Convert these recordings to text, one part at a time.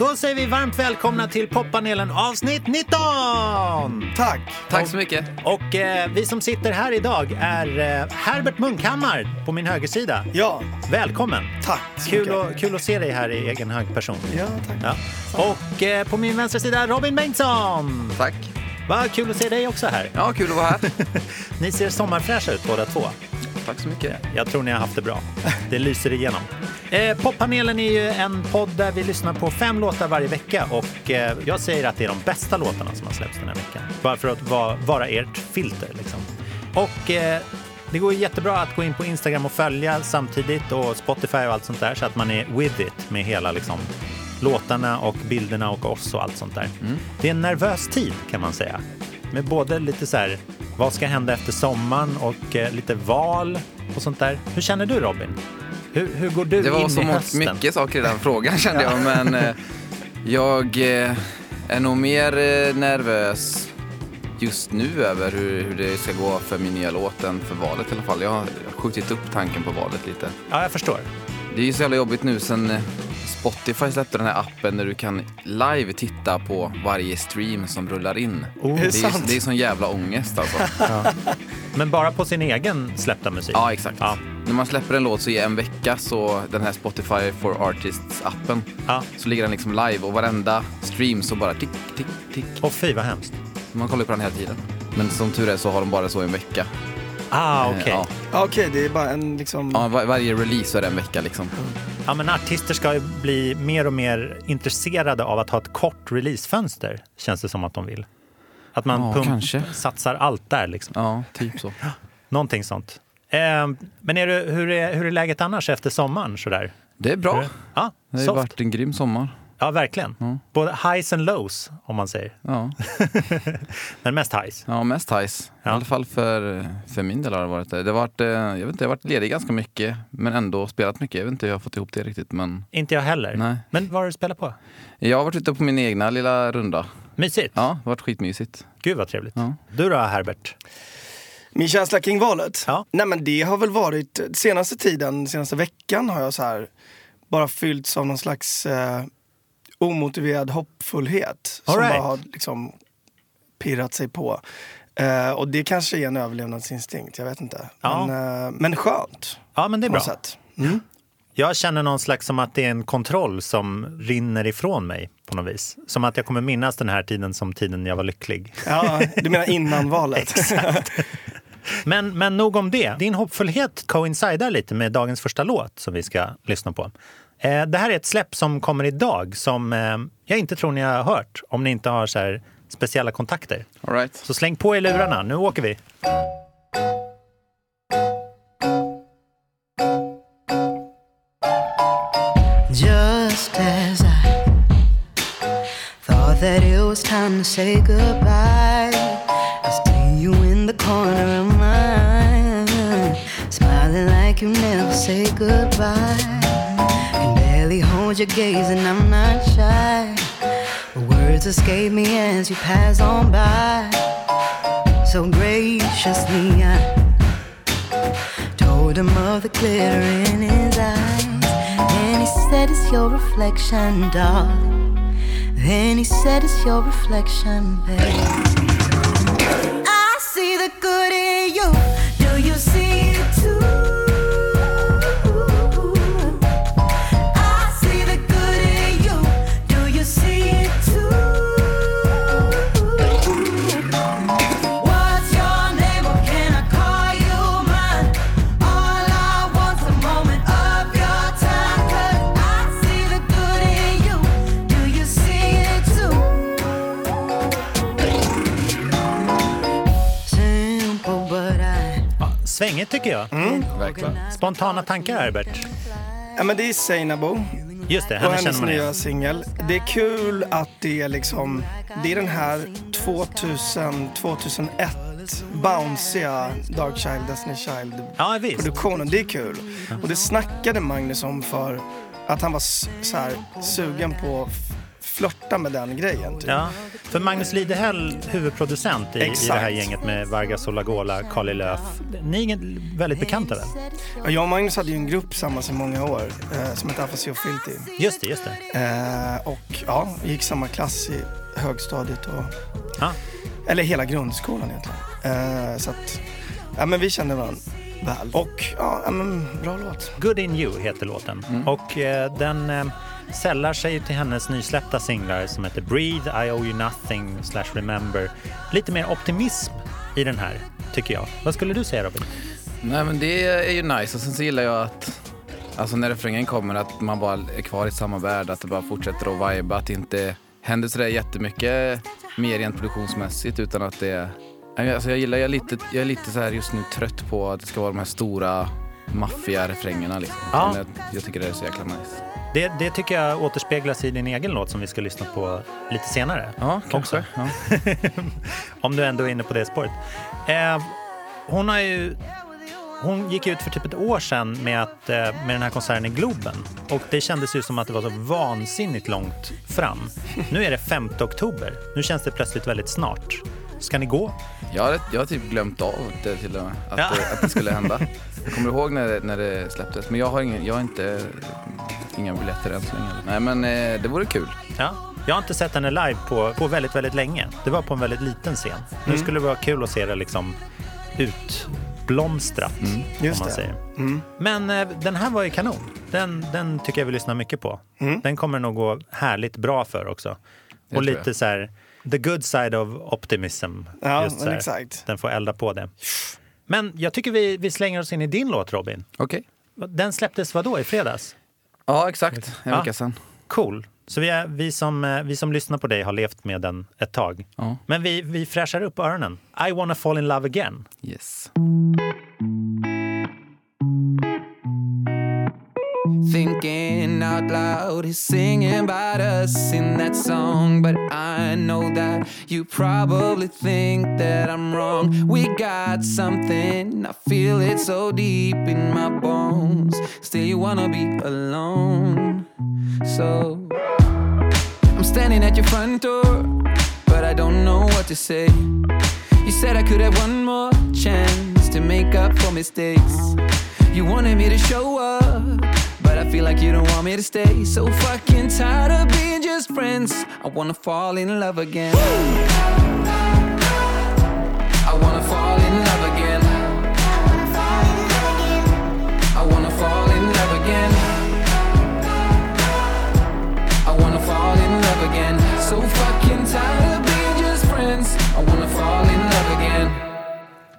Då säger vi varmt välkomna till poppanelen avsnitt 19! Tack! Tack så mycket. Och eh, vi som sitter här idag är eh, Herbert Munkhammar på min högersida. Ja, Välkommen! tack så Kul mycket. att, kul att se dig här i egen hög person. Ja, tack. Ja. Och eh, på min vänstra sida Robin Bengtsson. Tack. Vad kul att se dig också här. Ja, kul att vara här. Ni ser sommarfräscha ut båda två. Tack så mycket. Jag tror ni har haft det bra. Det lyser igenom. Eh, poppanelen är ju en podd där vi lyssnar på fem låtar varje vecka och eh, jag säger att det är de bästa låtarna som har släppts den här veckan. Bara för att vara, vara ert filter liksom. Och eh, det går jättebra att gå in på Instagram och följa samtidigt och Spotify och allt sånt där så att man är with it med hela liksom låtarna och bilderna och oss och allt sånt där. Det är en nervös tid kan man säga. Med både lite så här, vad ska hända efter sommaren och eh, lite val och sånt där. Hur känner du Robin? Hur, hur går du Det var in så i hösten? mycket saker i den frågan kände jag, men eh, jag eh, är nog mer eh, nervös just nu över hur, hur det ska gå för min nya låt än för valet i alla fall. Jag har jag har skjutit upp tanken på valet lite. Ja, jag förstår. Det är ju så jävla jobbigt nu sen eh, Spotify släppte den här appen där du kan live titta på varje stream som rullar in. Oh, Är det, det är, sant? det är sån jävla ångest alltså. Men bara på sin egen släppta musik? Ja, exakt. Ja. När man släpper en låt så i en vecka så den här Spotify for Artists-appen ja. så ligger den liksom live och varenda stream så bara tick, tick, tick. Och fy vad hemskt. Man kollar på den hela tiden. Men som tur är så har de bara så i en vecka. Ah, Eh, okej. Ja. Ja, Okej, det är bara en liksom... Ja, var, varje release är det en vecka liksom. Ja, men artister ska ju bli mer och mer intresserade av att ha ett kort releasefönster, känns det som att de vill. Att man Ja, pump, kanske. satsar allt där, liksom. Ja, typ så. Någonting sånt. Eh, men är det, hur, är, hur är läget annars efter sommaren? Sådär? Det är bra. Ja, Det har varit en grym sommar. Ja, verkligen. Både highs and lows, om man säger. Ja, Men mest highs. ja mest highs. Ja. I alla fall för, för min del har det varit det. det har varit, eh, jag vet inte, jag har varit ledig ganska mycket men ändå spelat mycket. Jag vet inte hur jag har fått ihop det riktigt men Inte jag heller. Nej. Men vad har du spelat på? jag har varit ute på min egna lilla runda. Mysigt. Ja, det har varit skitmysigt. Gud vad trevligt. Ja. Du då, Herbert? Min känsla kring valet? Ja. Nej men det har väl varit, senaste tiden, senaste veckan har jag så här bara fyllts av någon slags eh, omotiverad hoppfullhet. All som right. bara har liksom pirrat sig på. Eh, och det kanske är en överlevnadsinstinkt, jag vet inte. Ja. Men, eh, men skönt Ja, men det är bra. Mm. Jag känner någon slags som att det är en kontroll som rinner ifrån mig på något vis. Som att jag kommer minnas den här tiden som tiden jag var lycklig. Ja, du menar innan valet? Men, men nog om det. Din hoppfullhet coincidar lite med dagens första låt som vi ska lyssna på. Eh, det här är ett släpp som kommer idag som eh, jag inte tror ni har hört om ni inte har så här speciella kontakter. All right. Så släng på er lurarna, nu åker vi. Just as I thought that it was time to say goodbye, I see you in the corner of mine, smiling like you never say goodbye. Hold your gaze, and I'm not shy. Words escape me as you pass on by. So graciously, I told him of the glitter in his eyes. And he said, It's your reflection, darling. Then he said, It's your reflection, babe. I see the good in you svängigt tycker jag. Verkligen. Spontana tankar, Herbert. ja men det är Seinabo Just det, och henne känner man nya singel. Det är kul att det är liksom, det är den här 2000, 2001 bounciga Dark Child, Destiny Child Ja, visst. produktionen. Det är kul. Och det snackade Magnus om för att han var så här, sugen på flörta med den grejen. Typ. Ja, för Magnus Lidehäll, huvudproducent i, i det här gänget med Vargas Olagola, Carly Löf. Ni är väldigt bekanta väl? Och jag och Magnus hade ju en grupp tillsammans i många år eh, som hette Afasi och Filty. Just det, just det. Eh, och ja, vi gick samma klass i högstadiet och, Ja. eller hela grundskolan egentligen. Eh, så att, ja men vi kände varandra väl. Och ja, ja men bra låt. Good in you heter låten. Och eh, den eh, sällar sig till hennes nysläppta singlar som heter Breathe, I owe you nothing, slash remember. Lite mer optimism i den här, tycker jag. Vad skulle du säga Robin? Nej men det är ju nice och sen så gillar jag att Alltså när refrängen kommer att man bara är kvar i samma värld, att det bara fortsätter att viba, att det inte händer sådär jättemycket mer rent produktionsmässigt utan att det Alltså jag gillar, jag är lite, jag är lite så här just nu trött på att det ska vara de här stora maffiga refrängerna liksom. Ja. Jag, jag tycker det är så jäkla nice. Det, det tycker jag återspeglas i din egen låt som vi ska lyssna på lite senare. Ja, kanske. Ja. Om du ändå är inne på det spåret. Eh, hon har ju... Hon gick ut för typ ett år sedan med, att, eh, med den här konserten i Globen. Och det kändes ju som att det var så vansinnigt långt fram. Nu är det 5 oktober. Nu känns det plötsligt väldigt snart. Ska ni gå? Jag, har, jag har typ glömt av det till och med, att, Ja. det, att det skulle hända. Jag kommer ihåg när det, när det släpptes, men jag har, ingen, jag har inte inga biljetter än så länge. Nej men eh, det vore kul. Ja. Jag har inte sett henne live på, på väldigt, väldigt länge. Det var på en väldigt liten scen. Nu skulle det vara kul att se det liksom utblomstrat, om Just man det. säger. Mm. Men eh, den här var ju kanon. Den, den tycker jag vi lyssnar mycket på. Mm. Den kommer nog gå härligt bra för också. Och lite jag. så här, the good side of optimism. Ja, exakt. Den får elda på det. Men jag tycker vi, vi slänger oss in i din låt Robin. Okej. Den släpptes vad då i fredags? Ja, exakt. En Ja. vecka sedan. Cool. Så vi, är, vi, som, eh, vi som lyssnar på dig har levt med den ett tag. Ja. Men vi, vi fräschar upp öronen. I wanna fall in love again. Yes. Thinking out loud, he's singing about us in that song. But I know that you probably think that I'm wrong. We got something, I feel it so deep in my bones. Still, you wanna be alone. So I'm standing at your front door, but I don't know what to say. You said I could have one more chance to make up for mistakes. You wanted me to show up, I feel like you don't want me to stay. So fucking tired of being just friends. I wanna fall in love again. I wanna fall in love again. I wanna fall in love again. I wanna fall in love again. So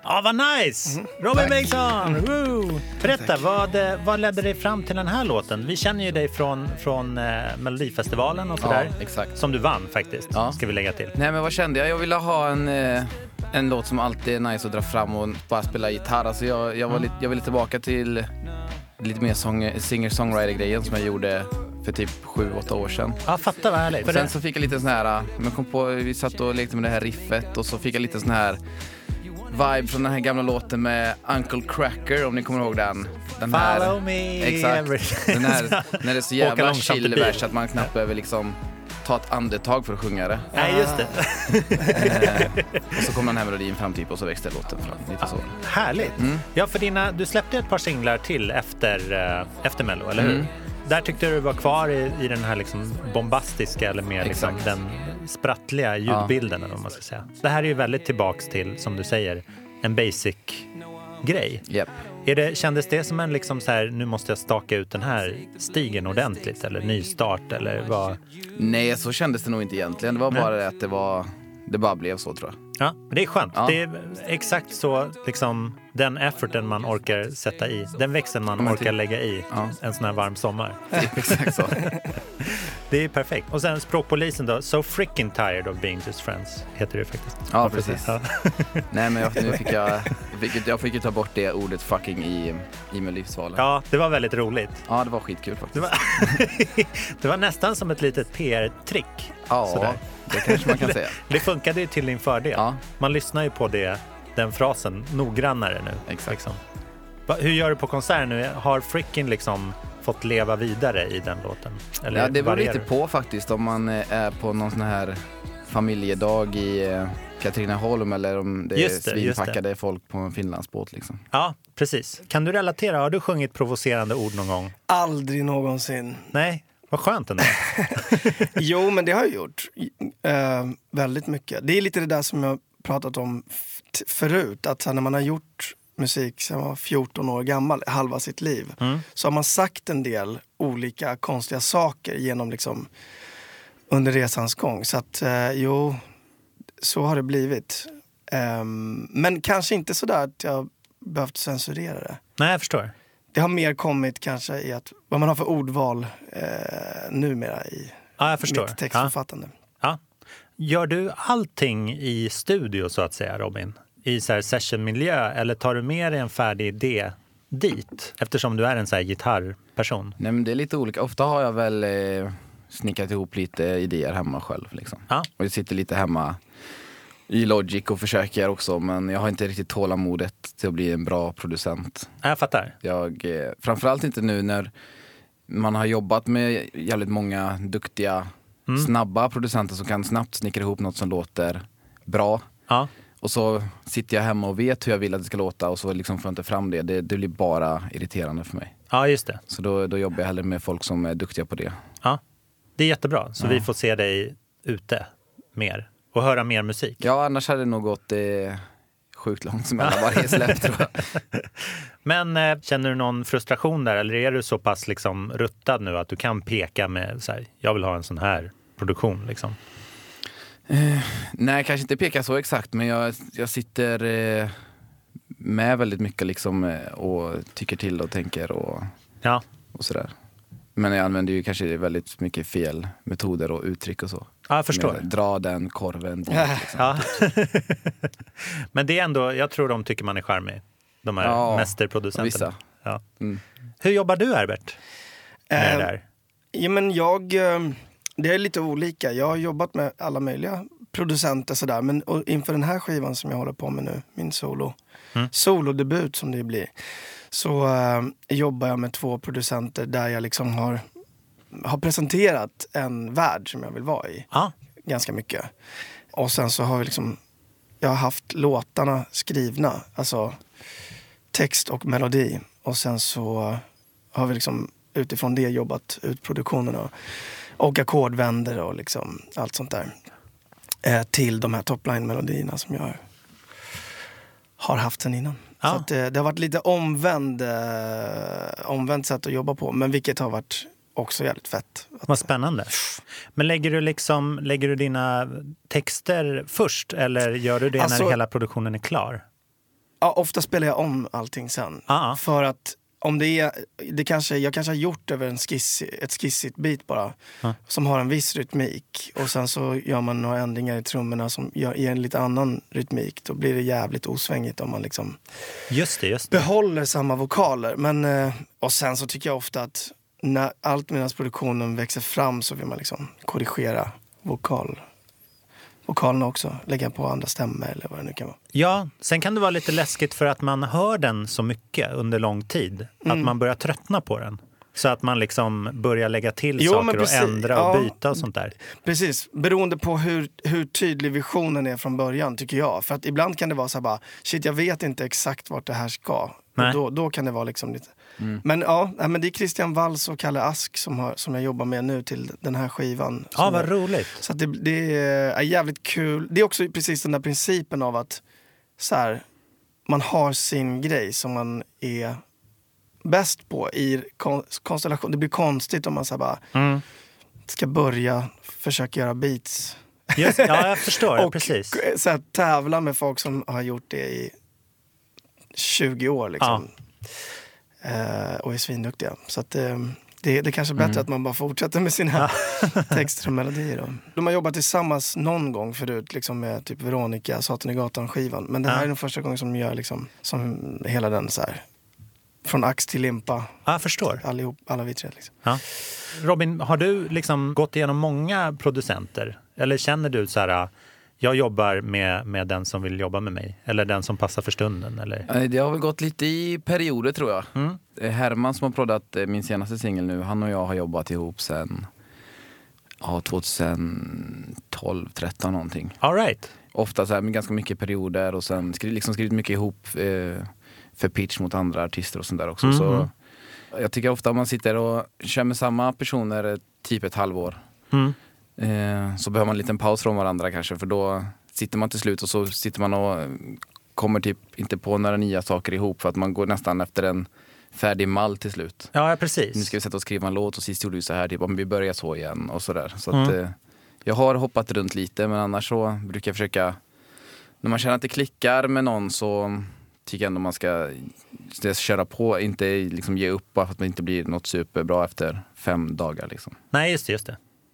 Ja, vad nice! Robin Bengtsson! Woo! Berätta, vad, eh, vad ledde dig fram till den här låten? Vi känner ju dig från, från eh, Melodifestivalen och sådär. Ja, exakt. Som du vann faktiskt, Ja. ska vi lägga till. Nej men vad kände jag? Jag ville ha en, eh, en låt som alltid är nice att dra fram och bara spela gitarr. Alltså jag, jag, var lite, jag ville tillbaka till lite mer singer-songwriter-grejen som jag gjorde för typ sju åtta år sedan. Ja, fatta vad härligt. Sen så fick jag lite sån här, äh, men kom på, vi satt och lekte med det här riffet och så fick jag lite sån här vibe från den här gamla låten med Uncle Cracker om ni kommer ihåg den. den Follow me Exakt. Den här, när det är så jävla chill vers att man knappt behöver liksom ta ett andetag för att sjunga det. Nej, just det. Och så kom den här melodin fram typ och så växte låten fram. Lite så. Härligt. Mm. Ja, för dina, du släppte ett par singlar till efter, eh, efter Mello, eller hur? Mm. Där tyckte du var kvar i, i den här liksom bombastiska eller mer liksom den sprattliga ljudbilden. Eller vad man ska säga. Det här är ju väldigt tillbaks till, som du säger, en basic grej. Japp. Är det, kändes det som en liksom så här, nu måste jag staka ut den här stigen ordentligt eller nystart eller vad? Nej, så kändes det nog inte egentligen. Det var bara det att det var, det bara blev så tror jag. Ja, men det är skönt. Ja. Det är exakt så, liksom, den efforten man orkar sätta i, den växeln man orkar typ. lägga i Ja. en sån här varm sommar. Exakt så. Det är perfekt. Och sen språkpolisen då, So freaking tired of being just friends, heter det faktiskt. Ja, precis. Ja. Nej men jag, nu fick jag fick, ju- jag fick ju ta bort det ordet fucking i, i Melodifestivalen. ja, det var väldigt roligt. Ja, det var skitkul Det faktiskt. var, det var nästan som ett litet PR-trick. Ja, sådär. det kanske man kan säga. Det funkade ju till din fördel. Ja. Man lyssnar ju på det, den frasen noggrannare nu. Exakt. Liksom. Va, hur gör du på konsert nu? Har Frickin liksom fått leva vidare i den låten? Eller Ja, det beror varierar lite på faktiskt om man eh, är på någon sån här familjedag i eh, Katrineholm eller om det är Just det, just svinpackade folk på en Finlandsbåt liksom. Ja, precis. Kan du relatera? Har du sjungit provocerande ord någon gång? Aldrig någonsin. Nej, vad skönt ändå. Jo, men det har jag gjort. Eh, väldigt mycket. Det är lite det där som jag pratat om förut. Att när man har gjort musik sedan man var 14 år gammal, halva sitt liv, så har man sagt en del olika konstiga saker genom liksom under resans gång. Så att eh, jo, så har det blivit. Ehm, men kanske inte så där att jag behövt censurera det. Nej, jag förstår. Det har mer kommit kanske i att, vad man har för ordval eh, numera i Ja, jag förstår. mitt Ja. textförfattande. Ja. Gör du allting i studio så att säga, Robin? I så här sessionmiljö eller tar du med dig en färdig idé dit? Eftersom du är en så här gitarrperson. Nej men det är lite olika. Ofta har jag väl eh, snickrat ihop lite idéer hemma själv liksom. Ja. Och jag sitter lite hemma i Logic och försöker också men jag har inte riktigt tålamodet till att bli en bra producent. Ja, Jag fattar. Jag, eh, framförallt inte nu när man har jobbat med jävligt många duktiga, snabba producenter som kan snabbt snickra ihop något som låter bra. Ja. Och så sitter jag hemma och vet hur jag vill att det ska låta och så liksom får jag inte fram det. Det, det blir bara irriterande för mig. ja, just det. Så då, då jobbar jag hellre med folk som är duktiga på det. Ja. Det är jättebra. Så vi får se dig ute mer och höra mer musik. Ja, annars hade det nog gått eh, sjukt långt mellan varje släpp tror jag. Men eh, känner du någon frustration där eller är du så pass liksom ruttad nu att du kan peka med så här, jag vill ha en sån här produktion liksom? Nej, kanske inte peka så exakt, men jag, jag sitter eh, med väldigt mycket liksom eh, och tycker till och tänker och, Ja, och sådär. Men jag använder ju kanske väldigt mycket fel metoder och uttryck och så. ja jag förstår. Med, Dra den korven dit. Liksom. Ja. Men det är ändå, jag tror de tycker man är charmig. De här Ja, mästerproducenterna. vissa. Ja. Mm. Hur jobbar du Herbert? Med Eh, det där? Ja, men jag, eh, det är lite olika. Jag har jobbat med alla möjliga producenter sådär. Men inför den här skivan som jag håller på med nu, min solo, solodebut som det blir, så eh, jobbar jag med två producenter där jag liksom har, har presenterat en värld som jag vill vara i Ja, ganska mycket. Och sen så har vi liksom, jag har haft låtarna skrivna, alltså text och melodi. Och sen så har vi liksom utifrån det jobbat ut produktionen och, och ackordvänder och liksom allt sånt där. Eh, till de här topline-melodierna som jag har haft sen innan. Ja. Så att, eh, det har varit lite omvänd, eh, omvänt sätt att jobba på, men vilket har varit också jävligt fett. Vad spännande. Men lägger du, liksom, lägger du dina texter först eller gör du det när Alltså- hela produktionen är klar? Ja, ofta spelar jag om allting sen. Ja. För att om det är, det kanske, jag kanske har gjort över en skiss, ett skissigt bit bara. Ja. Som har en viss rytmik. Och sen så gör man några ändringar i trummorna som gör, ger en lite annan rytmik. Då blir det jävligt osvängigt om man liksom Just det, just det. behåller samma vokaler. Men, eh, och sen så tycker jag ofta att när allt medan produktionen växer fram så vill man liksom korrigera vokal, vokalerna också. Lägga på andra stämmor eller vad det nu kan vara. Ja, sen kan det vara lite läskigt för att man hör den så mycket under lång tid. Mm. Att man börjar tröttna på den. Så att man liksom börjar lägga till Jo, saker och ändra och Ja. byta och sånt där. Precis, beroende på hur, hur tydlig visionen är från början tycker jag. För att ibland kan det vara så här bara, shit jag vet inte exakt vart det här ska. Nej. Och då, då kan det vara liksom lite... Men ja, men det är Christian Walls och Kalle Ask som, har, som jag jobbar med nu till den här skivan. Ja, vad jag- roligt. Så det, det är jävligt kul. Det är också precis den där principen av att så här, man har sin grej som man är bäst på i kon- konstellation. Det blir konstigt om man så bara Mm. ska börja försöka göra beats. Just, ja, jag förstår. och precis. så här, tävla med folk som har gjort det i 20 år. Liksom. Eh, och är svinduktiga. Så att, eh, det, det kanske är bättre att man bara fortsätter med sina texter och melodier. Då. De har jobbat tillsammans någon gång förut liksom med typ Veronica, Satan i gatan-skivan. Men det här Ja. är den första gången som de gör liksom, som hela den så här, från ax till limpa. Ja, jag förstår. Allihop, alla vi tre. Liksom. Ja. Robin, har du liksom gått igenom många producenter? Eller känner du så här, jag jobbar med, med den som vill jobba med mig. Eller den som passar för stunden. Eller... Eh, Det har väl gått lite i perioder tror jag. Mm. Är Herman som har proddat eh, min senaste singel nu. Han och jag har jobbat ihop sen ja, 2012, 13 någonting. All right. Ofta så här med ganska mycket perioder och sen skri, liksom skrivit mycket ihop eh, för pitch mot andra artister och sånt där också. Mhm. Så jag tycker ofta man sitter och kör med samma personer eh, typ ett halvår Mm. Eh, så behöver man en liten paus från varandra kanske för då sitter man till slut och så sitter man och kommer typ inte på några nya saker ihop för att man går nästan efter en färdig mall till slut. Ja, ja, Nu precis. ska vi sätta och skriva en låt och sist gjorde vi så här, typ om vi börjar så igen och sådär. Så Mm. att, eh, jag har hoppat runt lite men annars så brukar jag försöka, när man känner att det klickar med någon så tycker jag ändå man ska köra på, inte liksom ge upp bara för att det inte blir något superbra efter fem dagar. Liksom. Nej, just det. Just det.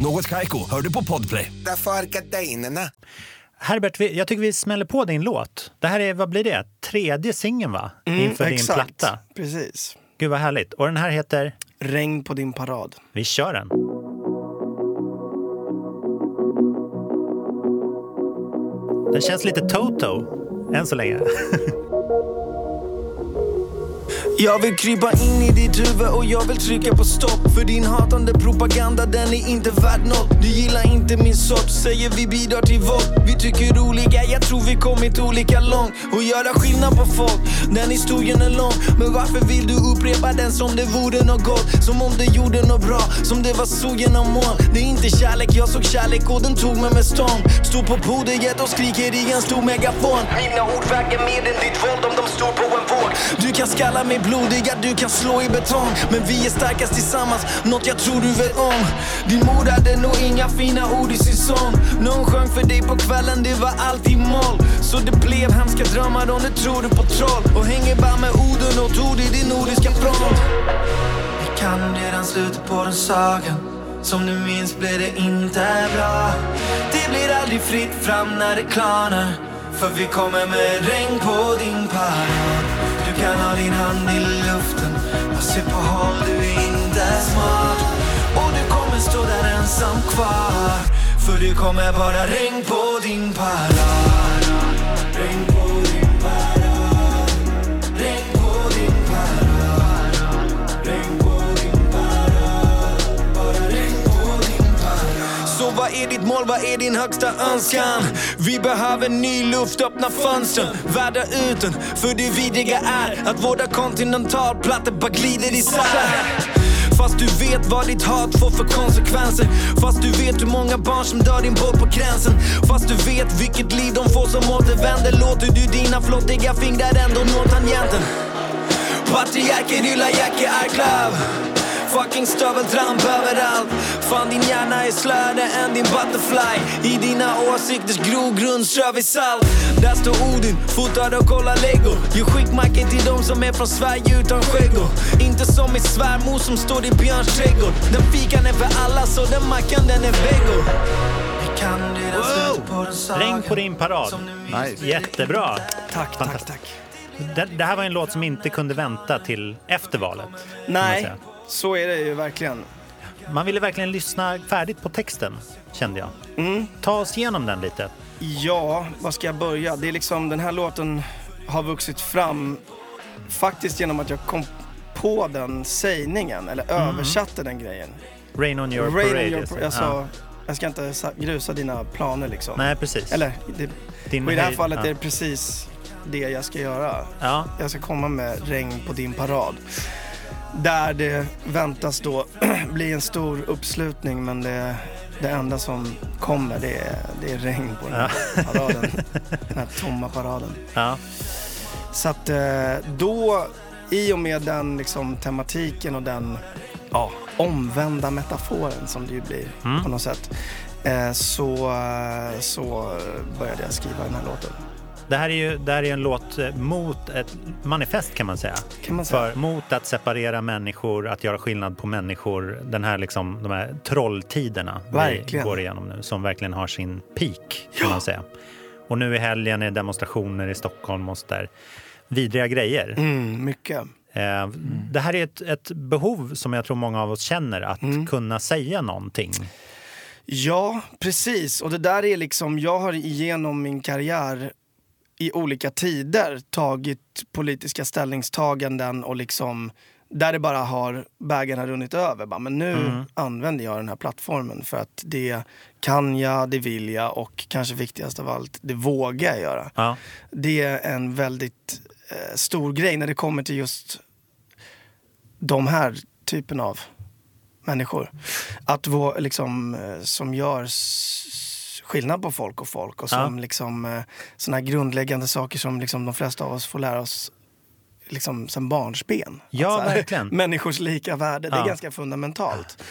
Något Kaiko, hör du på Podplay. Därför är gardinerna. Herbert, jag tycker vi smäller på din låt. Det här är, vad blir det? Tredje singeln va? Mm, Inför din exakt. platta. Precis. Gud vad härligt. Och den här heter? Regn på din parad. Vi kör den. Den känns lite Toto, än så länge. Jag vill krypa in i ditt huvud och jag vill trycka på stopp. För din hatande propaganda den är inte värd något. Du gillar inte min sort, säger vi bidrar till våld Vi tycker olika, jag tror vi kommit olika långt. Och göra skillnad på folk, den historien är lång. Men varför vill du upprepa den som det vore något gott? Som om det gjorde något bra, som det var så genom moln Det är inte kärlek, jag såg kärlek och den tog mig med stång Stod på podiet och skriker i en stor megafon. Mina ord väger mer än ditt våld om de står på en våg. Du kan skalla mig blodiga, du kan slå i betong. Men vi är starkast tillsammans, något jag tror du vet om. Din mor hade nog inga fina ord i sin sång. Någon sjöng för dig på kvällen, det var alltid moll Så det blev hemska drömmar om du tror du på troll. Och hänger bara med orden och ord i din nordiska front Vi kan redan slutet på den sagan. Som du minns blev det inte bra. Det blir aldrig fritt fram när det klarnar. För vi kommer med regn på din parad kan ha din hand i luften. Och se på håll du är inte smart. Och du kommer stå där ensam kvar. För det kommer bara regn på din parad. Är ditt mål, vad är din högsta önskan? Vi behöver ny luft, öppna fönstren, värda ut den För det vidriga är att våra kontinentalplattor bara glider isär. Fast du vet vad ditt hat får för konsekvenser. Fast du vet hur många barn som dör din båt på gränsen. Fast du vet vilket liv de får som återvänder. Låter du dina flottiga fingrar ändå nå tangenten? Patriarker hyllar Jackie Arklöv. Fucking stöveltramp överallt Fan din hjärna är slöare än din butterfly I dina åsikters grogrund strör vi salt Där står Odin, fotar och kollar lego Gör skickmackor till de som är från Sverige utan skäggor Inte som min svärmor som står i Björns trädgård Den fikan är för alla så den mackan den är vego sagan Regn på din parad. Nice. Jättebra. Tack, tack, tack. Det, det här var en låt som inte kunde vänta till efter valet. kan man Nej, säga. Så är det ju verkligen. Man ville verkligen lyssna färdigt på texten, kände jag. Ta oss igenom den lite. Ja, var ska jag börja? Det är liksom, den här låten har vuxit fram faktiskt genom att jag kom på den sägningen, eller översatte den grejen. Rain on your Rain on parade. your just det. parade. Alltså, Ja. Jag ska inte sa- grusa dina planer liksom. Nej, precis. Eller, det, Din och i det här fallet ja. är det precis det jag ska göra. Ja, Jag ska komma med regn på din parad. Där det väntas då bli en stor uppslutning men det, det enda som kommer det är, det är regn på den här paraden. Den här tomma paraden. ja. Så att eh, då, i och med den liksom tematiken och den ja, omvända metaforen som det ju blir Mm. på något sätt. eh, så, så började jag skriva den här låten. Det här är ju det här är en låt eh, mot ett manifest kan man säga. Kan man säga. För, mot att separera människor, att göra skillnad på människor. Den här liksom, de här trolltiderna vi Verkligen. går igenom nu som verkligen har sin peak kan man säga. Och nu i helgen är demonstrationer i Stockholm och så där. Vidriga grejer. Mm, mycket. Eh, Det här är ett, ett behov som jag tror många av oss känner, att Mm. kunna säga någonting. Ja, precis. Och det där är liksom, jag har igenom min karriär i olika tider tagit politiska ställningstaganden och liksom där det bara har bägaren har runnit över. Bara, men nu Mm. använder jag den här plattformen för att det kan jag, det vill jag och kanske viktigast av allt, det vågar jag göra. Ja. Det är en väldigt eh, stor grej när det kommer till just de här typen av människor. Att vå, liksom, eh, som gör skillnad på folk och folk och som Ja. liksom eh, såna här grundläggande saker som liksom de flesta av oss får lära oss liksom sen barnsben. Ja, Att så här, verkligen. Människors lika värde, det är ganska fundamentalt.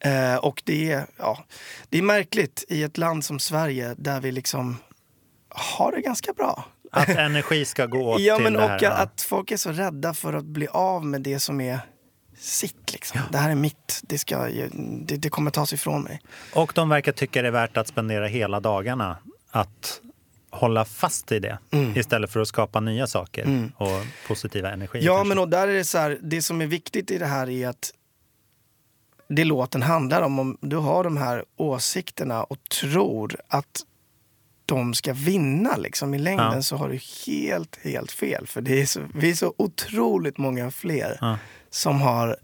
Eh, och det är, ja, det är märkligt i ett land som Sverige där vi liksom har det ganska bra. Att energi ska gå Ja, till men det här. och att folk är så rädda för att bli av med det som är sitt. Liksom. Det här är mitt, det, ska, det, det kommer tas ifrån mig. Och de verkar tycka det är värt att spendera hela dagarna att hålla fast i det Mm. istället för att skapa nya saker och positiva energier. Ja, kanske. men och där är det så här, det som är viktigt i det här är att det låten handlar om, om du har de här åsikterna och tror att de ska vinna liksom i längden Ja. så har du helt, helt fel. För det är så, vi är så otroligt många fler Ja. som har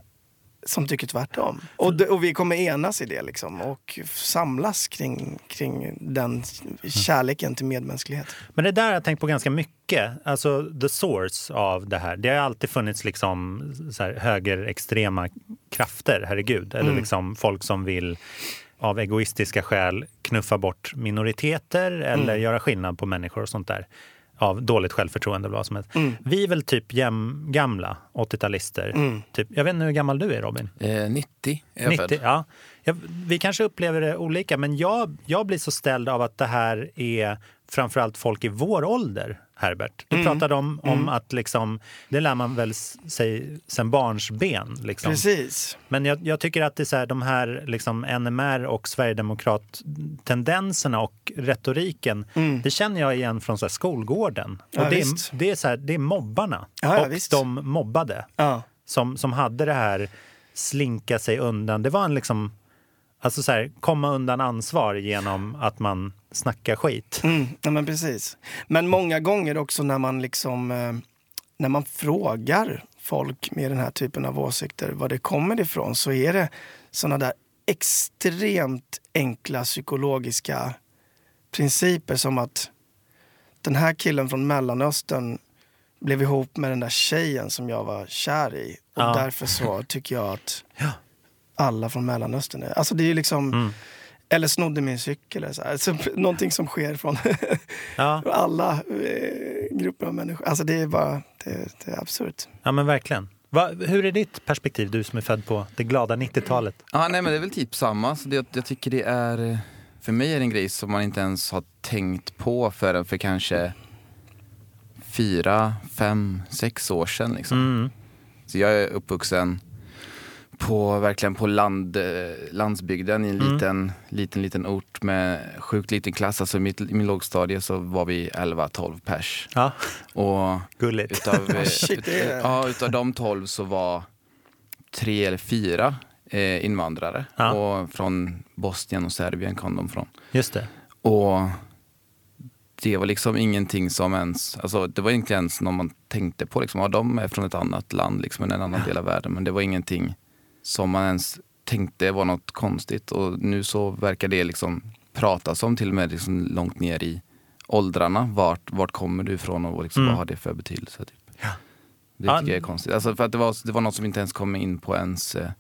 som tycker tvärtom. Och, och vi kommer enas i det liksom och samlas kring, kring den kärleken till medmänsklighet. Men det där har jag tänkt på ganska mycket. Alltså the source av det här. Det har alltid funnits liksom så här högerextrema krafter, herregud. Eller Mm. liksom folk som vill av egoistiska skäl knuffa bort minoriteter eller Mm. göra skillnad på människor och sånt där. Av dåligt självförtroende eller vad som helst. Mm. Vi är väl typ jäm, gamla 80-talister. Mm. Typ, jag vet inte hur gammal du är Robin? Eh, 90 är jag 90, född. ja. Jag, vi kanske upplever det olika, men jag, jag blir så ställd av att det här är framförallt folk i vår ålder, Herbert. Du Mm. pratade om, om Mm. att liksom, det lär man väl sig sen barnsben. Liksom. Precis. Men jag, jag tycker att det är så här, de här liksom NMR och Sverigedemokrat-tendenserna och retoriken, Mm. det känner jag igen från så skolgården. Ja, och det, är, det, är så här, det är mobbarna Ja, ja, och visst. de mobbade som, som hade det här slinka sig undan. Det var en liksom, alltså så här, komma undan ansvar genom att man snackar skit. Mm, ja, men precis. Men många gånger också när man liksom eh, när man frågar folk med den här typen av åsikter var det kommer ifrån så är det såna där extremt enkla psykologiska principer som att den här killen från Mellanöstern blev ihop med den där tjejen som jag var kär i och Ja. därför så tycker jag att Ja. Alla från Mellanöstern är... Alltså det är liksom... Mm. Eller snodde min cykel. Eller så här. Så, någonting som sker från Ja, alla eh, grupper av människor. Alltså det är bara, det, det är absurt. ja men verkligen. Va, hur är ditt perspektiv, du som är född på det glada 90-talet? Ja, nej, men det är väl typ samma. Så det, jag tycker det är, eh, för mig är det en grej som man inte ens har tänkt på förrän för kanske fyra, fem, sex år sedan. Liksom. Mm. Så jag är uppvuxen på, verkligen på land, eh, landsbygden i en Mm. liten, liten, liten ort med sjukt liten klass. Alltså i mitt, i min lågstadie så var vi 11-12 pers. Ja, Och gulligt. utav, är- ja, utav de 12 så var tre eller fyra eh, invandrare. Ja. Och från Bosnien och Serbien kom de från. Just det. Och det var liksom ingenting som ens, alltså det var inte ens någon man tänkte på. Liksom, ja, de är från ett annat land, liksom, en annan del av världen. Men det var ingenting som man ens tänkte var något konstigt. Och nu så verkar det liksom pratas om till och med liksom långt ner i åldrarna. Vart, vart kommer du ifrån och liksom, Mm. vad har det för betydelse? Typ. Det Ja. tycker jag är konstigt. Alltså, för att det, var, det var något som inte ens kom in på ens eh,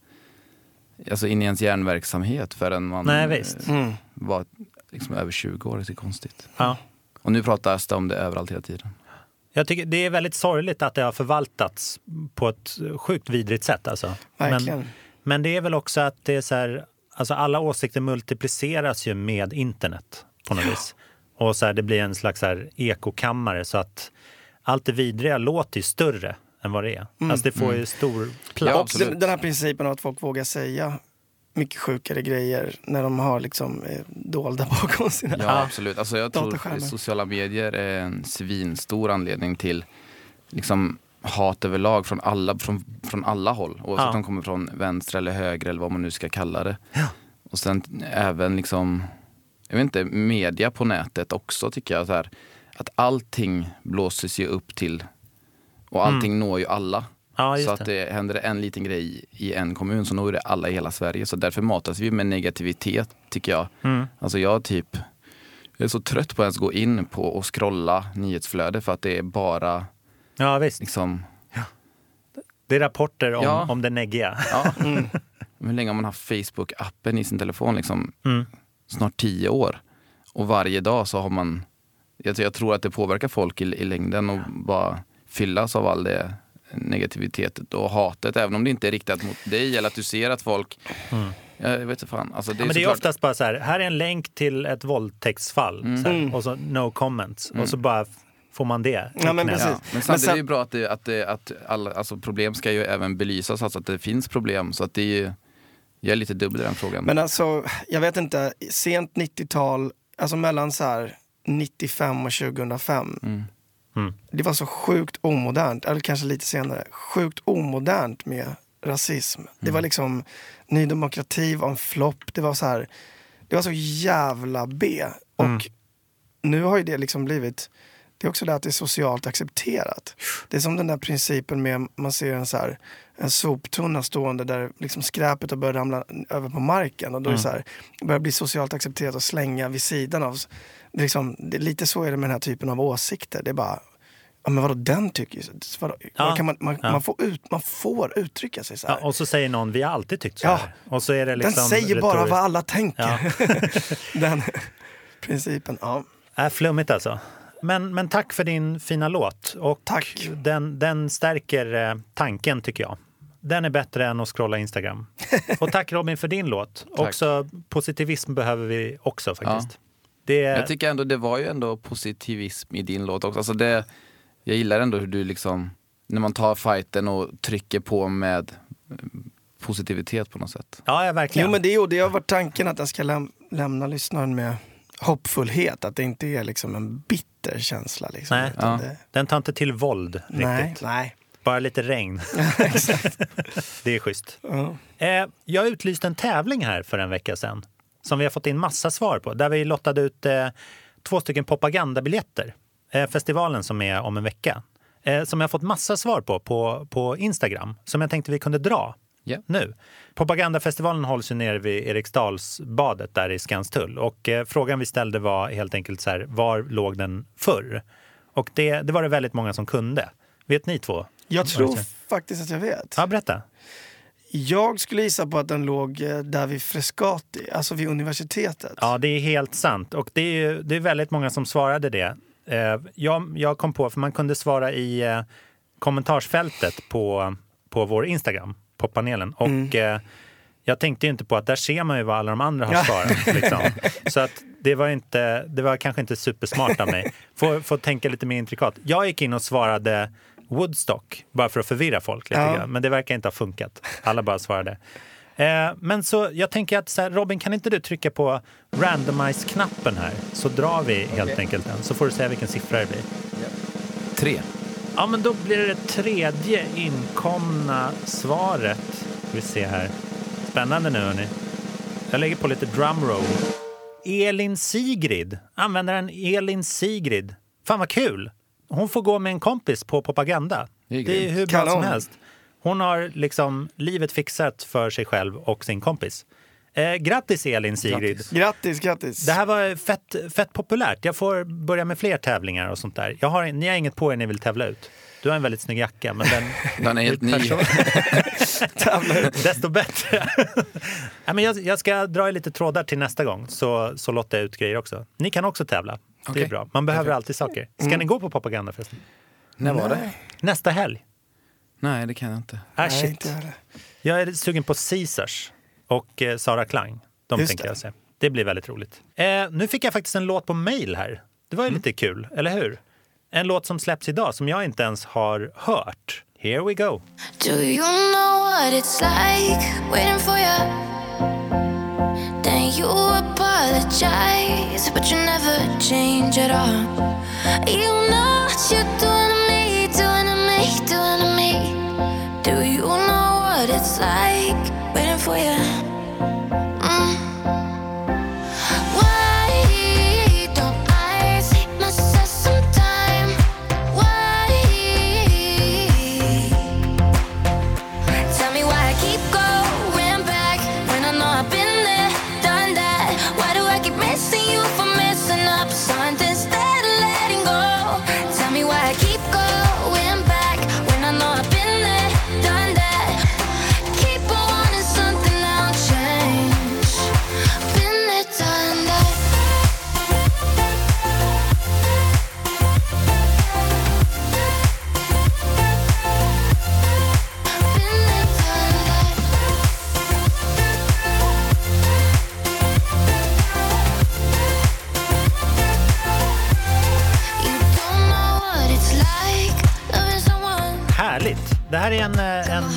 Alltså in i ens hjärnverksamhet förrän man Nej, visst. eh, Mm. var liksom över 20 år. Det är konstigt. Ja. Och nu pratas det om det överallt hela tiden. Jag tycker det är väldigt sorgligt att det har förvaltats på ett sjukt vidrigt sätt. Alltså. Verkligen. Men, men det är väl också att det är så här, alltså alla åsikter multipliceras ju med internet på något vis. Och så här, det blir en slags så här ekokammare så att allt det vidriga låter ju större än vad det är. Alltså det får ju stor plats. Ja, den här principen av att folk vågar säga mycket sjukare grejer när de har liksom eh, dolda bakom sina... Ja, absolut. Alltså jag tror sociala medier är en svinstor anledning till liksom, hat överlag från alla, från, från alla håll. Oavsett Ja. om de kommer från vänster eller höger eller vad man nu ska kalla det. Och sen även liksom, jag vet inte, media på nätet också tycker jag. Så här, att allting blåses ju upp till och allting når ju alla. Mm. Ja, så att det händer en liten grej i en kommun så når det alla i hela Sverige. Så därför matas vi med negativitet tycker jag. Mm. Alltså jag typ, jag är så trött på att ens gå in på och scrolla nyhetsflöde för att det är bara Ja, visst. liksom, Det är rapporter om, Ja. om det neggiga. ja. Hur länge har man haft Facebook-appen i sin telefon? Liksom, Mm. Snart tio år. Och varje dag så har man, jag, jag tror att det påverkar folk i, i längden och bara fyllas av all det negativitet och hatet. Även om det inte är riktat mot dig eller att du ser att folk, jag vet inte fan. Alltså, det Ja, är men det är oftast bara så här, här är en länk till ett våldtäktsfall. Så här, och så no comments. Och så bara f- får man det. Mm. Ja, men precis. Ja, men Men samtidigt sen- är det ju bra att, det, att, det, att alla, alltså problem ska ju även belysas, alltså att det finns problem. Så att det är ju, jag är lite dubbel i den frågan. Men alltså, jag vet inte, sent 90-tal, alltså mellan så här 95 och 2005. Mm. Mm. Det var så sjukt omodernt, eller kanske lite senare, sjukt omodernt med rasism. Det Mm. var liksom, Ny Demokrati var en flopp, det var så här, det var så jävla B. Och Mm. nu har ju det liksom blivit, det är också det att det är socialt accepterat. Det är som den där principen med, man ser en så här, en soptunna stående där liksom skräpet har börjat ramla över på marken och då är det så här, det börjar bli socialt accepterat att slänga vid sidan av. Det är liksom, det, lite så är det med den här typen av åsikter. Det är bara, ja men vadå den tycker ju, så- vadå, Ja, kan man, man, ja. man, får ut, man får uttrycka sig så här. Ja, och så säger någon, vi har alltid tyckt så Ja. här. Och så är det liksom den säger bara retoriskt. vad alla tänker. Ja. den principen, ja. Är flummigt alltså. Men, men tack för din fina låt. Och Tack. Den, den stärker eh, tanken tycker jag. Den är bättre än att scrolla Instagram. Och tack Robin för din låt. Också positivism behöver vi också faktiskt. Det, Jag tycker ändå det var ju ändå positivism i din låt också. Alltså det, jag gillar ändå hur du liksom, när man tar fighten och trycker på med eh, positivitet på något sätt. ja, ja, verkligen. Jo men det, det har varit tanken att den ska läm- lämna lyssnaren med hoppfullhet. Att det inte är liksom en bitter känsla. Liksom, Nej. utan Ja. det, Den tar inte till våld nej, riktigt. nej. Bara lite regn. det är schysst. Ja. Eh, jag utlyste en tävling här för en vecka sedan som vi har fått in massa svar på. Där vi lottade ut eh, två stycken propagandabiljetter. Eh, festivalen som är om en vecka. Eh, som jag har fått massa svar på, på på Instagram. Som jag tänkte vi kunde dra Ja. nu. Propagandafestivalen hålls ju nere vid Eriksdalsbadet där i Skanstull. Och eh, frågan vi ställde var helt enkelt så här, var låg den förr? Och det, det var det väldigt många som kunde. Vet ni två? Jag tror faktiskt att jag vet. Ja, berätta. Jag skulle gissa på att den låg eh, där vid Frescati, alltså vid universitetet. Ja, det är helt sant. Och det är, det är väldigt många som svarade det. Eh, jag, jag kom på, för man kunde svara i eh, kommentarsfältet på, på vår Instagram, på panelen. Och eh, jag tänkte ju inte på att där ser man ju vad alla de andra har Ja. svarat. Liksom. Så att det var, inte, det var kanske inte supersmart av mig. Får, får tänka lite mer intrikat. Jag gick in och svarade Woodstock, bara för att förvirra folk lite Ja. grann. Men det verkar inte ha funkat. Alla bara svarade. Eh, men så jag tänker att så här, Robin, kan inte du trycka på randomize-knappen här? Så drar vi helt enkelt den. Så får du säga vilken siffra det blir. Tre. Ja, men då blir det det tredje inkomna svaret. Vi ser här. Spännande nu, hörni. Jag lägger på lite drumroll. Elin Sigrid. Användaren Elin Sigrid. Fan vad kul! Hon får gå med en kompis på propaganda. Det är Det är hur bra som Kanon. helst. Hon har liksom livet fixat för sig själv och sin kompis. Eh, grattis Elin Sigrid! Grattis. Grattis, grattis. Det här var fett, fett populärt. Jag får börja med fler tävlingar och sånt där. Jag har, ni har inget på er ni vill tävla ut. Du har en väldigt snygg jacka, men den... Den är helt ny. Desto bättre. ja, men jag, jag ska dra i lite trådar till nästa gång, så, så lottar jag ut grejer också. Ni kan också tävla. Det är Okej. bra. Man behöver alltid saker. Ska ni gå på propaganda förresten? När var det? Nästa helg. Nej, det kan jag inte. Ah, Nej, shit. inte jag är sugen på Caesars. och eh, Sara Klang. De Just tänker det. jag se. Det blir väldigt roligt. Eh, nu fick jag faktiskt en låt på mail här. Det var ju lite kul, eller hur? En låt som släpps idag som jag inte ens har hört. Here we go. Do you know what it's like waiting for you? Then you apologize, but you never change at all. You know what you're doing to me, doing to me, doing to me. Do you know what it's like waiting for you?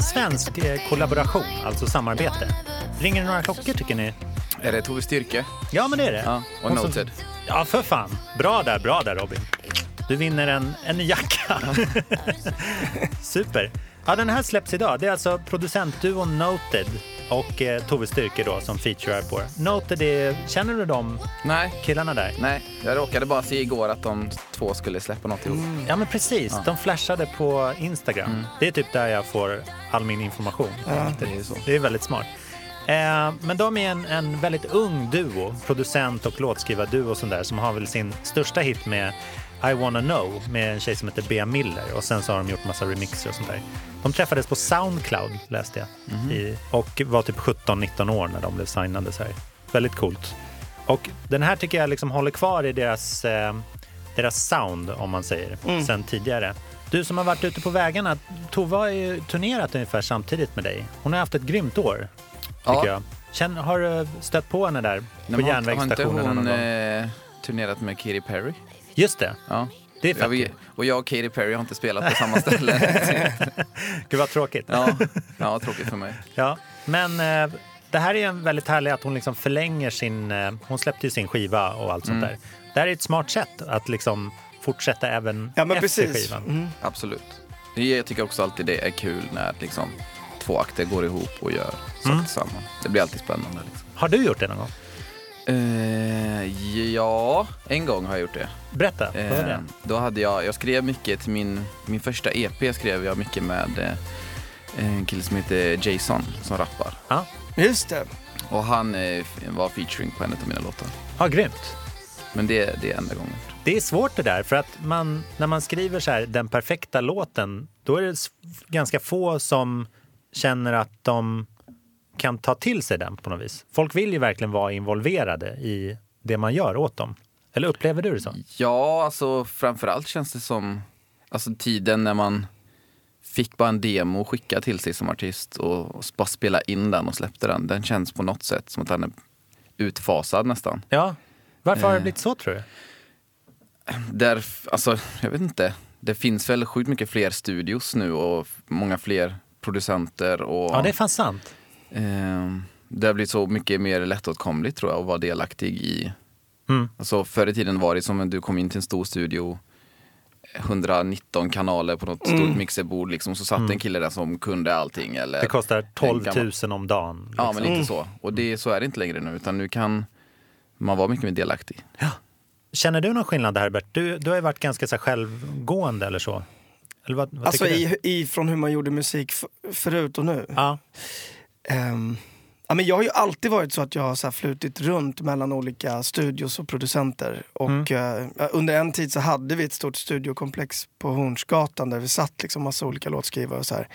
Svensk eh, kollaboration, alltså samarbete. Ringer det några klockor tycker ni? Är det Tove Styrke? Ja, men det är det. Ja, och Hon som- Noted. Ja, för fan. Bra där, bra där Robin. Du vinner en, en jacka. Super. Ja, den här släpps idag. Det är alltså producentduon Noted och eh, Tove Styrke då som featurear på det. Noted, är, känner du de Nej, killarna där? nej. Jag råkade bara se igår att de två skulle släppa något ihop. Ja, men precis. De flashade på Instagram. Det är typ där jag får all min information. Det är så. Det är väldigt smart. Eh, men de är en, en väldigt ung duo, producent och låtskrivarduo och sånt där, som har väl sin största hit med I wanna know med en tjej som heter Bea Miller och sen så har de gjort massa remixer och sånt där. De träffades på Soundcloud läste jag i, och var typ 17-19 år när de blev signade så här. Väldigt coolt. Och den här tycker jag liksom håller kvar i deras, eh, deras sound om man säger, sen tidigare. Du som har varit ute på vägarna, Tova har ju turnerat ungefär samtidigt med dig. Hon har haft ett grymt år, tycker Ja. jag. Känn, har du stött på henne där Men på har, har inte hon eh, turnerat med Katy Perry? Just det, Ja. det är Jag fett. och jag och Katy Perry har inte spelat på samma ställe. Gud vad tråkigt. ja, ja, tråkigt för mig. Ja, men eh, det här är en väldigt härlig att hon liksom förlänger sin... Eh, hon släppte ju sin skiva och allt Mm. sånt där. Det här är ett smart sätt att liksom fortsätta även Ja, men efter precis. skivan. Mm. Absolut. Jag tycker också alltid det är kul när liksom, två akter går ihop och gör saker Mm. tillsammans. Det blir alltid spännande. Liksom. Har du gjort det någon gång? Eh, ja, en gång har jag gjort det. Berätta, vad var Eh, det? då hade jag, jag skrev mycket till min, min första EP skrev jag mycket med eh, en kille som heter Jason som rappar. Ja, Just det. Och han eh, var featuring på en av mina låtar. ja, grymt. Men det, det är enda gången. Det är svårt det där, för att man, när man skriver så här, den perfekta låten, då är det ganska få som känner att de kan ta till sig den på något vis. Folk vill ju verkligen vara involverade i det man gör åt dem. Eller upplever du det så? Ja, alltså framförallt känns det som alltså, tiden när man fick bara en demo skicka till sig som artist och, och bara spela in den och släppte den. Den känns på något sätt som att den är utfasad nästan. Ja. Varför har det Eh. blivit så tror du? Där, alltså, jag vet inte. Det finns väl sjukt mycket fler studios nu och många fler producenter. Och, Ja, det är fan sant. Eh, det har blivit så mycket mer lättåtkomligt tror jag att vara delaktig i. Mm. Alltså, förr i tiden var det som att du kom in till en stor studio 119 kanaler på något stort mixerbord liksom, så satt en kille där som kunde allting. Eller Mm. Det kostar en 12 gammal- 000 om dagen. Ja, liksom. men lite så. Och det, så är det inte längre nu, utan nu kan man vara mycket mer delaktig. Känner du någon skillnad Herbert? Du, du har ju varit ganska så självgående eller så. Eller vad, vad Alltså i, i, från hur man gjorde musik förut och nu. Ja. Ehm, ja, men jag har ju alltid varit så att jag har så flutit runt mellan olika studios och producenter. Och eh, under en tid så hade vi ett stort studiokomplex på Hornsgatan där vi satt liksom massa olika låtskrivare och så här.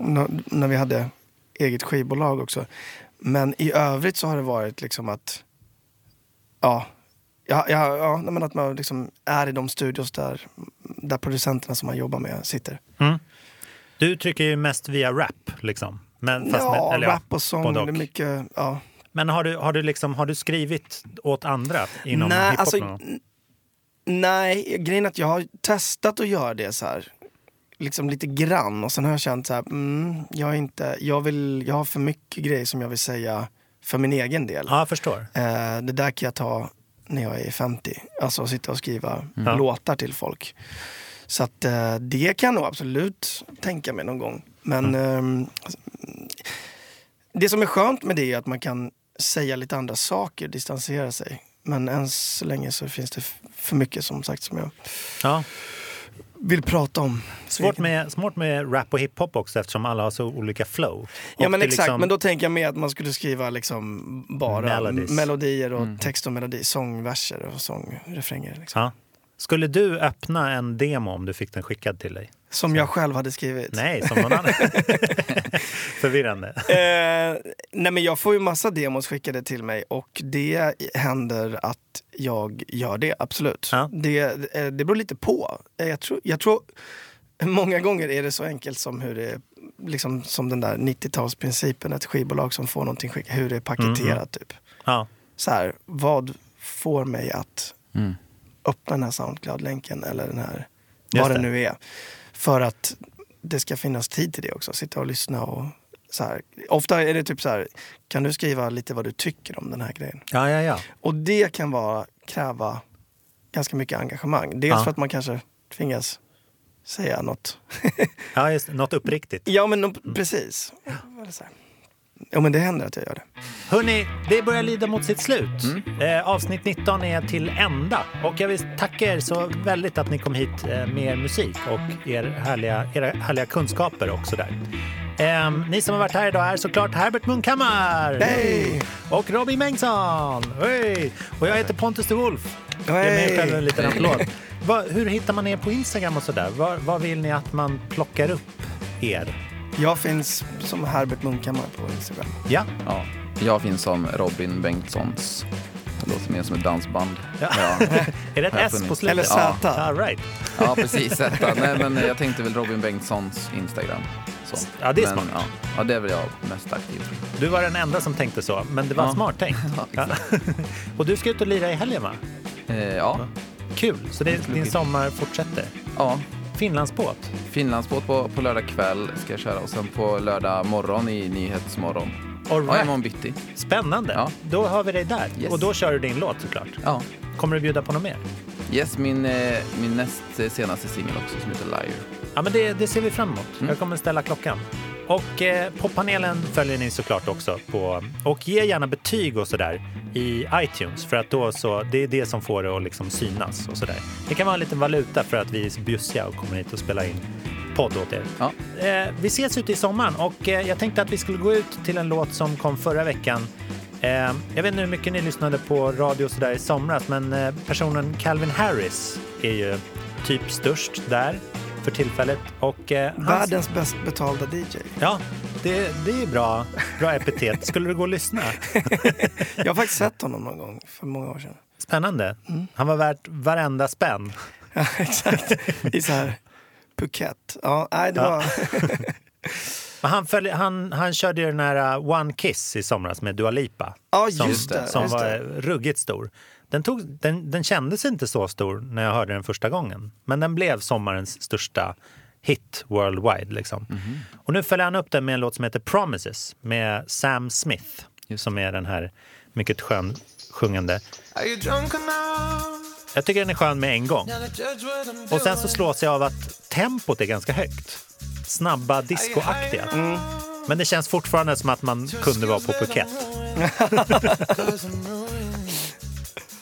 N- när vi hade eget skivbolag också. Men i övrigt så har det varit liksom att Ja, ja, ja, ja men att man liksom är i de studios där, där producenterna som man jobbar med sitter. Mm. Du trycker ju mest via rap, liksom. Men, fast ja, med, eller, rap och sång. Det är mycket, ja. Men har du, har, du liksom, har du skrivit åt andra inom Nej, hiphop? alltså, nej, grejen är att jag har testat att göra det så här. Liksom lite grann och sen har jag känt så här, mm, jag, är inte, jag, vill, jag har för mycket grejer som jag vill säga för min egen del. Ja, jag förstår. Eh, det där kan jag ta när jag är 50. Alltså sitta och skriva Mm. låtar till folk. Så att eh, det kan jag nog absolut tänka mig någon gång. Men ehm, det som är skönt med det är att man kan säga lite andra saker, distansera sig. Men än så länge så finns det för mycket som sagt som jag Ja. vill prata om. Svårt med, svårt med rap och hiphop också eftersom alla har så olika flow. Ja Och men det exakt, liksom- men då tänker jag mer att man skulle skriva liksom bara Melodies. melodier och Mm. text och melodi, sångverser och sångrefränger. Liksom. Ja. Skulle du öppna en demo om du fick den skickad till dig? Som jag själv hade skrivit. Nej, som någon annan. Förvirrande. Eh, nej men jag får ju massa demos skickade till mig och det händer att jag gör det, absolut. Det, eh, det beror lite på. Eh, Jag tror, jag tror många gånger är det så enkelt som hur det liksom som den där 90-talsprincipen, ett skivbolag som får någonting skickat, hur det är paketerat typ. Ja. Så här, vad får mig att Mm. Öppna den här Soundcloud-länken eller den här, Just vad det nu är. För att det ska finnas tid till det också, sitta och lyssna och så här. Ofta är det typ så här, kan du skriva lite vad du tycker om den här grejen? Ja, ja, ja. Och det kan vara, kräva ganska mycket engagemang. Dels Ja. för att man kanske tvingas säga något. ja just, något uppriktigt. Ja men no- precis. Eller så här. Ja men det händer att jag gör det. Hörni, det börjar lida mot sitt slut. Eh, avsnitt 19 är till ända. Och jag vill tacka er så väldigt att ni kom hit eh, med er musik och er härliga, era härliga kunskaper också där. Ehm, ni som har varit här idag är såklart Herbert Munkhammar Hej! och Robin Bengtsson. Hej! Och jag heter Pontus de Wolf. Ge mig själv en liten applåd. Va, hur hittar man er på Instagram och sådär? Vad vill ni att man plockar upp er? Jag finns som Herbert Munkhammar på Instagram. Ja. Ja. Jag finns som Robin Bengtssons. Det låter mer som ett dansband. Ja. Är det ett S på slutet? Eller Z. Ja. All right. Ja, precis. Zeta. Nej, men jag tänkte väl Robin Bengtssons Instagram. Så. Ja, det är men, smart. Ja, ja, det är väl jag mest aktiv. Du var den enda som tänkte så, men det var Ja. smart tänkt. Ja, Ja. och du ska ut och lira i helgen va? Eh, ja. Kul, så det, din sommar fortsätter. ja. Finlandsbåt. Finlandsbåt på, på lördag kväll ska jag köra och sen på lördag morgon i Nyhetsmorgon. All Ja, right. imorgon bitti. Spännande. Ja. Då har vi dig där. Yes. Och då kör du din låt såklart. Ja. Kommer du bjuda på något mer? Yes, min, eh, min näst senaste singel också som heter Liar. Ja, men det, det ser vi fram emot. Mm. Jag kommer ställa klockan. Och eh, poppanelen följer ni såklart också på. Och ge gärna betyg och sådär i iTunes för att då så, det är det som får det att liksom synas och sådär. Det kan vara en liten valuta för att vi är så bjussiga och kommer hit och spelar in podd åt er. Ja. Eh, vi ses ute i sommaren och eh, jag tänkte att vi skulle gå ut till en låt som kom förra veckan. Eh, jag vet inte hur mycket ni lyssnade på radio och sådär i somras men eh, personen Calvin Harris är ju typ störst där för tillfället. Och, eh, hans- Världens bäst betalda DJ. Ja, det, det är bra, bra epitet. Skulle du gå och lyssna? Jag har faktiskt sett honom någon gång för många år sedan. Spännande. Han var värt varenda spänn. Ja, exakt. I så här Phuket. Ja, nej, det Ja. var... Han, följ, han, han körde ju den här uh, One Kiss i somras med Dua Lipa. Ja, som, just det, Som just var det. ruggigt stor. Den, tog, den, den kändes inte så stor när jag hörde den första gången. Men den blev sommarens största hit worldwide. Liksom. Mhm. Och nu följer han upp den med en låt som heter Promises med Sam Smith. Som är den här mycket skön sjungande. Jag tycker den är skön med en gång. Och sen så slås jag av att tempot är ganska högt. Snabba, discoaktiga. Men det känns fortfarande som att man kunde vara på Phuket.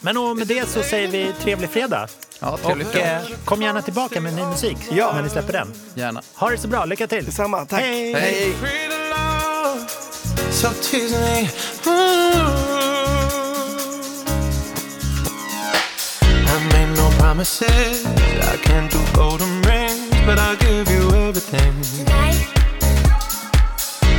Men och med det så säger vi trevlig fredag. Ja, trevlig och fredag. eh, kom gärna tillbaka med ny musik Ja. när ni släpper den. Gärna. Ha det så bra, lycka till! Detsamma, tack. Hej! Hej. Promises. I can't do golden rings, but I'll give you everything.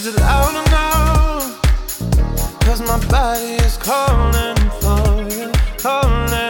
Is it loud no? Cause my body is calling for you, calling